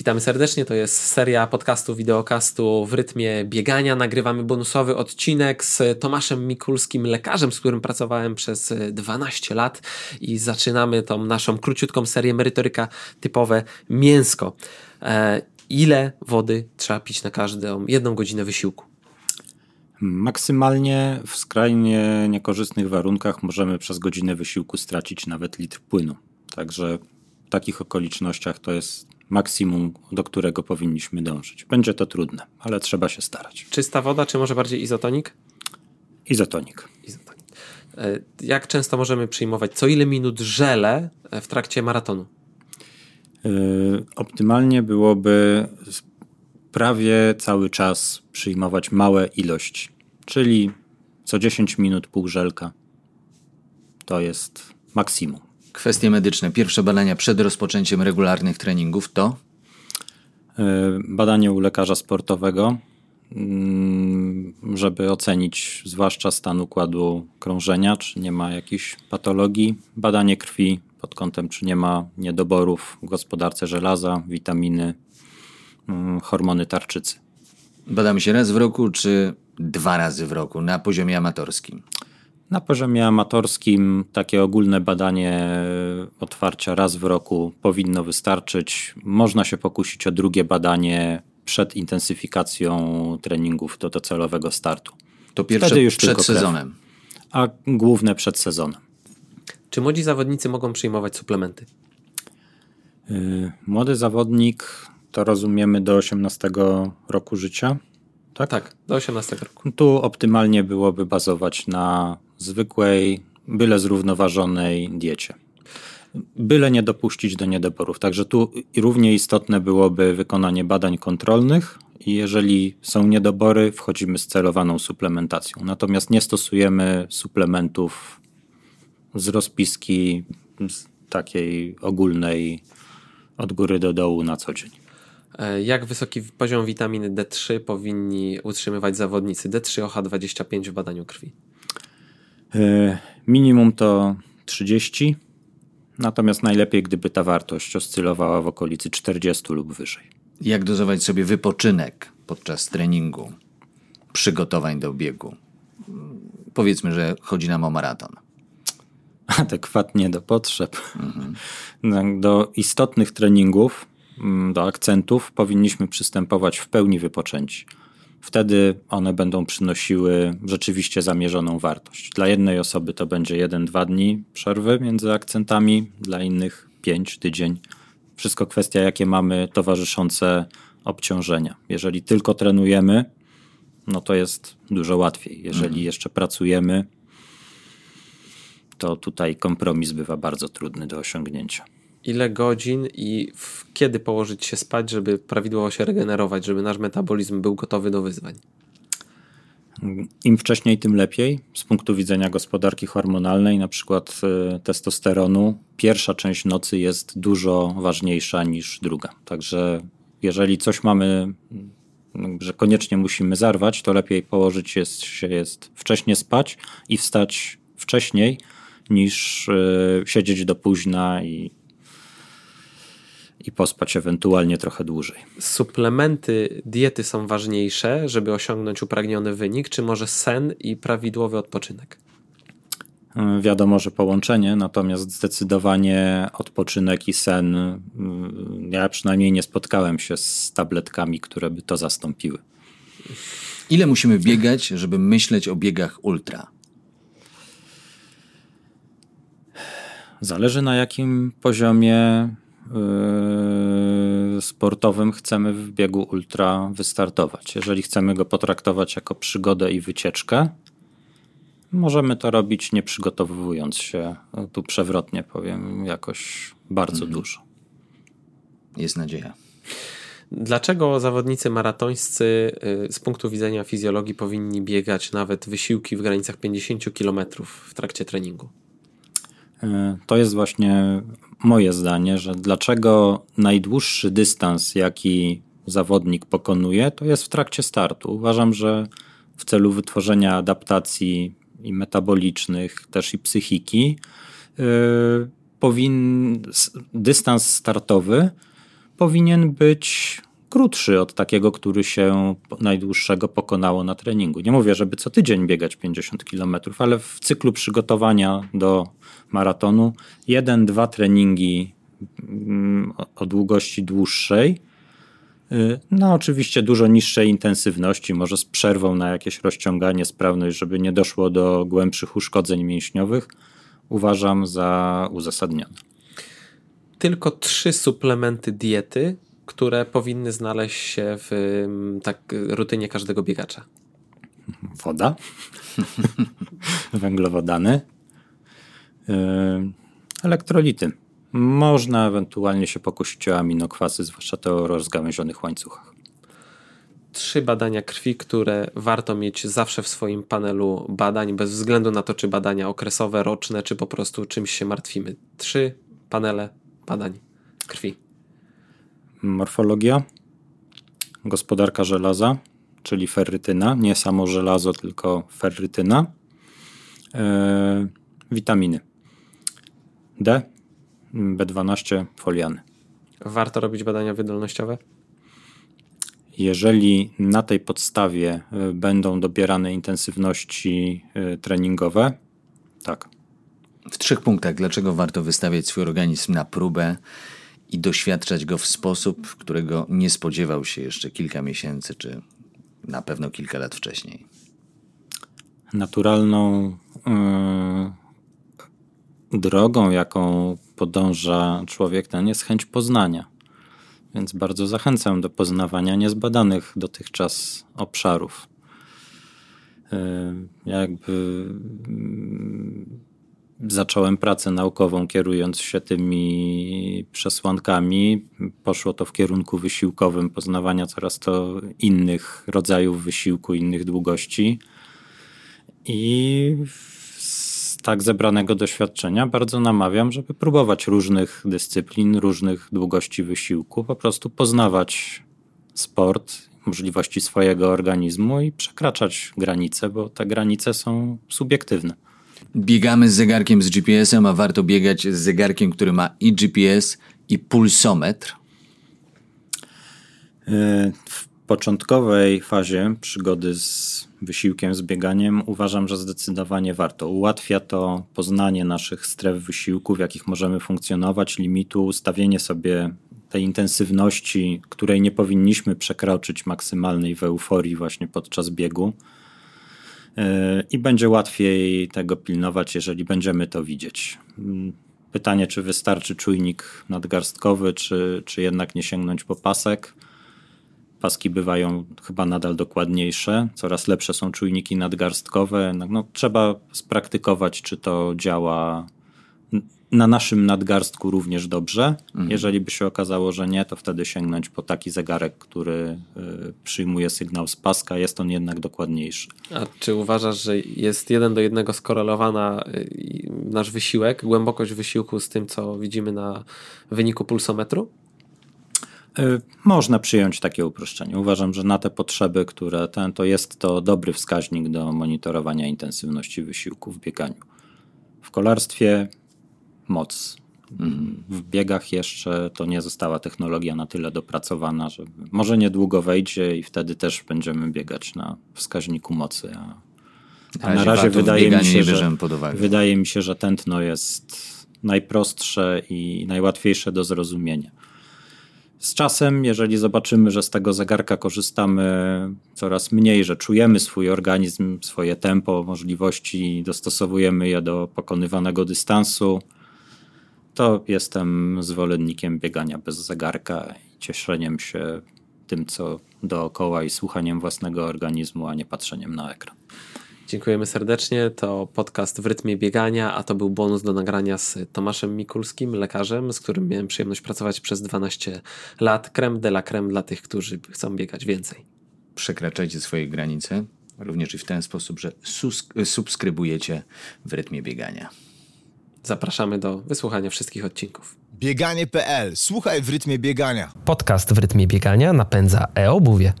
Witamy serdecznie. To jest seria podcastu, wideokastu w rytmie biegania. Nagrywamy bonusowy odcinek z Tomaszem Mikulskim, lekarzem, z którym pracowałem przez 12 lat i zaczynamy tą naszą króciutką serię merytoryka typowe mięsko. E, ile wody trzeba pić na każdą jedną godzinę wysiłku? Maksymalnie w skrajnie niekorzystnych warunkach możemy przez godzinę wysiłku stracić nawet litr płynu. Także w takich okolicznościach to jest maksimum, do którego powinniśmy dążyć. Będzie to trudne, ale trzeba się starać. Czysta woda, czy może bardziej izotonik? Izotonik. Izotonik. E, jak często możemy przyjmować, co ile minut żele w trakcie maratonu? Yy, optymalnie byłoby prawie cały czas przyjmować małe ilości, czyli co 10 minut pół żelka. To jest maksimum. Kwestie medyczne. Pierwsze badania przed rozpoczęciem regularnych treningów to? Yy, badanie u lekarza sportowego, mm, żeby ocenić zwłaszcza stan układu krążenia, czy nie ma jakichś patologii. Badanie krwi pod kątem, czy nie ma niedoborów w gospodarce żelaza, witaminy, mm, hormony tarczycy. Badamy się raz w roku, czy dwa razy w roku na poziomie amatorskim? Na poziomie amatorskim takie ogólne badanie otwarcia raz w roku powinno wystarczyć. Można się pokusić o drugie badanie przed intensyfikacją treningów do docelowego startu. To pierwsze Wtedy już przed sezonem. a główne przed sezonem. Czy młodzi zawodnicy mogą przyjmować suplementy? Yy, młody zawodnik to rozumiemy do 18 roku życia? Tak, tak do 18 roku. Tu optymalnie byłoby bazować na zwykłej, byle zrównoważonej diecie. Byle nie dopuścić do niedoborów. Także tu równie istotne byłoby wykonanie badań kontrolnych jeżeli są niedobory, wchodzimy z celowaną suplementacją. Natomiast nie stosujemy suplementów z rozpiski z takiej ogólnej od góry do dołu na co dzień. E, jak wysoki poziom witaminy D3 powinni utrzymywać zawodnicy D3 OH25 w badaniu krwi? E, minimum to 30, natomiast najlepiej, gdyby ta wartość oscylowała w okolicy 40 lub wyżej. Jak dozować sobie wypoczynek podczas treningu, przygotowań do biegu? Powiedzmy, że chodzi nam o maraton. Adekwatnie do potrzeb. Mhm. Do istotnych treningów, mm, do akcentów powinniśmy przystępować w pełni wypoczęci wtedy one będą przynosiły rzeczywiście zamierzoną wartość. Dla jednej osoby to będzie 1-2 dni przerwy między akcentami, dla innych 5 tydzień. Wszystko kwestia, jakie mamy towarzyszące obciążenia. Jeżeli tylko trenujemy, no to jest dużo łatwiej. Jeżeli mhm. jeszcze pracujemy, to tutaj kompromis bywa bardzo trudny do osiągnięcia ile godzin i kiedy położyć się spać, żeby prawidłowo się regenerować, żeby nasz metabolizm był gotowy do wyzwań? Im wcześniej, tym lepiej. Z punktu widzenia gospodarki hormonalnej, na przykład y, testosteronu, pierwsza część nocy jest dużo ważniejsza niż druga. Także jeżeli coś mamy, że koniecznie musimy zarwać, to lepiej położyć jest, się jest wcześniej spać i wstać wcześniej niż y, siedzieć do późna i i pospać ewentualnie trochę dłużej. Suplementy diety są ważniejsze, żeby osiągnąć upragniony wynik, czy może sen i prawidłowy odpoczynek? E, wiadomo, że połączenie, natomiast zdecydowanie odpoczynek i sen, mm, ja przynajmniej nie spotkałem się z tabletkami, które by to zastąpiły. Ile musimy biegać, żeby myśleć o biegach ultra? Zależy na jakim poziomie sportowym chcemy w biegu ultra wystartować. Jeżeli chcemy go potraktować jako przygodę i wycieczkę, możemy to robić nie przygotowując się, no, tu przewrotnie powiem, jakoś bardzo mhm. dużo. Jest nadzieja. Dlaczego zawodnicy maratońscy yy, z punktu widzenia fizjologii powinni biegać nawet wysiłki w granicach 50 km w trakcie treningu? Yy, to jest właśnie moje zdanie, że dlaczego najdłuższy dystans, jaki zawodnik pokonuje, to jest w trakcie startu. Uważam, że w celu wytworzenia adaptacji i metabolicznych, też i psychiki, yy, powin, dystans startowy powinien być krótszy od takiego, który się najdłuższego pokonało na treningu. Nie mówię, żeby co tydzień biegać 50 km, ale w cyklu przygotowania do maratonu jeden, dwa treningi mm, o długości dłuższej, y, no oczywiście dużo niższej intensywności, może z przerwą na jakieś rozciąganie, sprawność, żeby nie doszło do głębszych uszkodzeń mięśniowych, uważam za uzasadnione. Tylko trzy suplementy diety które powinny znaleźć się w tak, rutynie każdego biegacza? Woda, węglowodany, yy, elektrolity. Można ewentualnie się pokusić o aminokwasy, zwłaszcza te o rozgałęzionych łańcuchach. Trzy badania krwi, które warto mieć zawsze w swoim panelu badań, bez względu na to, czy badania okresowe, roczne, czy po prostu czymś się martwimy. Trzy panele badań krwi morfologia, gospodarka żelaza, czyli ferrytyna, nie samo żelazo, tylko ferrytyna, e, witaminy D, B12, foliany. Warto robić badania wydolnościowe? Jeżeli na tej podstawie e, będą dobierane intensywności e, treningowe, tak. W trzech punktach, dlaczego warto wystawiać swój organizm na próbę i doświadczać go w sposób, którego nie spodziewał się jeszcze kilka miesięcy, czy na pewno kilka lat wcześniej. Naturalną yy, drogą, jaką podąża człowiek ten, jest chęć poznania. Więc bardzo zachęcam do poznawania niezbadanych dotychczas obszarów. Yy, jakby zacząłem pracę naukową kierując się tymi przesłankami. Poszło to w kierunku wysiłkowym poznawania coraz to innych rodzajów wysiłku, innych długości. I z tak zebranego doświadczenia bardzo namawiam, żeby próbować różnych dyscyplin, różnych długości wysiłku, po prostu poznawać sport, możliwości swojego organizmu i przekraczać granice, bo te granice są subiektywne. Biegamy z zegarkiem z GPS-em, a warto biegać z zegarkiem, który ma i GPS, i pulsometr? E, w początkowej fazie przygody z wysiłkiem, z bieganiem uważam, że zdecydowanie warto. Ułatwia to poznanie naszych stref wysiłku, w jakich możemy funkcjonować, limitu, ustawienie sobie tej intensywności, której nie powinniśmy przekroczyć maksymalnej w euforii właśnie podczas biegu i będzie łatwiej tego pilnować, jeżeli będziemy to widzieć. Pytanie, czy wystarczy czujnik nadgarstkowy, czy, czy jednak nie sięgnąć po pasek. Paski bywają chyba nadal dokładniejsze, coraz lepsze są czujniki nadgarstkowe. No, no, trzeba spraktykować, czy to działa na naszym nadgarstku również dobrze. Mhm. Jeżeli by się okazało, że nie, to wtedy sięgnąć po taki zegarek, który y, przyjmuje sygnał z paska. Jest on jednak dokładniejszy. A czy uważasz, że jest jeden do jednego skorelowana y, nasz wysiłek, głębokość wysiłku z tym, co widzimy na wyniku pulsometru? Y, można przyjąć takie uproszczenie. Uważam, że na te potrzeby, które ten, to jest to dobry wskaźnik do monitorowania intensywności wysiłku w bieganiu. W kolarstwie moc. W biegach jeszcze to nie została technologia na tyle dopracowana, że może niedługo wejdzie i wtedy też będziemy biegać na wskaźniku mocy. A, a na razie wydaje mi, się, że, wydaje mi się, że tętno jest najprostsze i najłatwiejsze do zrozumienia. Z czasem, jeżeli zobaczymy, że z tego zegarka korzystamy coraz mniej, że czujemy swój organizm, swoje tempo, możliwości, dostosowujemy je do pokonywanego dystansu, to jestem zwolennikiem biegania bez zegarka i cieszeniem się tym, co dookoła i słuchaniem własnego organizmu, a nie patrzeniem na ekran. Dziękujemy serdecznie. To podcast w rytmie biegania, a to był bonus do nagrania z Tomaszem Mikulskim, lekarzem, z którym miałem przyjemność pracować przez 12 lat. Krem de la creme dla tych, którzy chcą biegać więcej. Przekraczajcie swoje granice, również i w ten sposób, że subskrybujecie w rytmie biegania. Zapraszamy do wysłuchania wszystkich odcinków. Bieganie.pl. Słuchaj w rytmie biegania. Podcast w rytmie biegania napędza e-obuwie.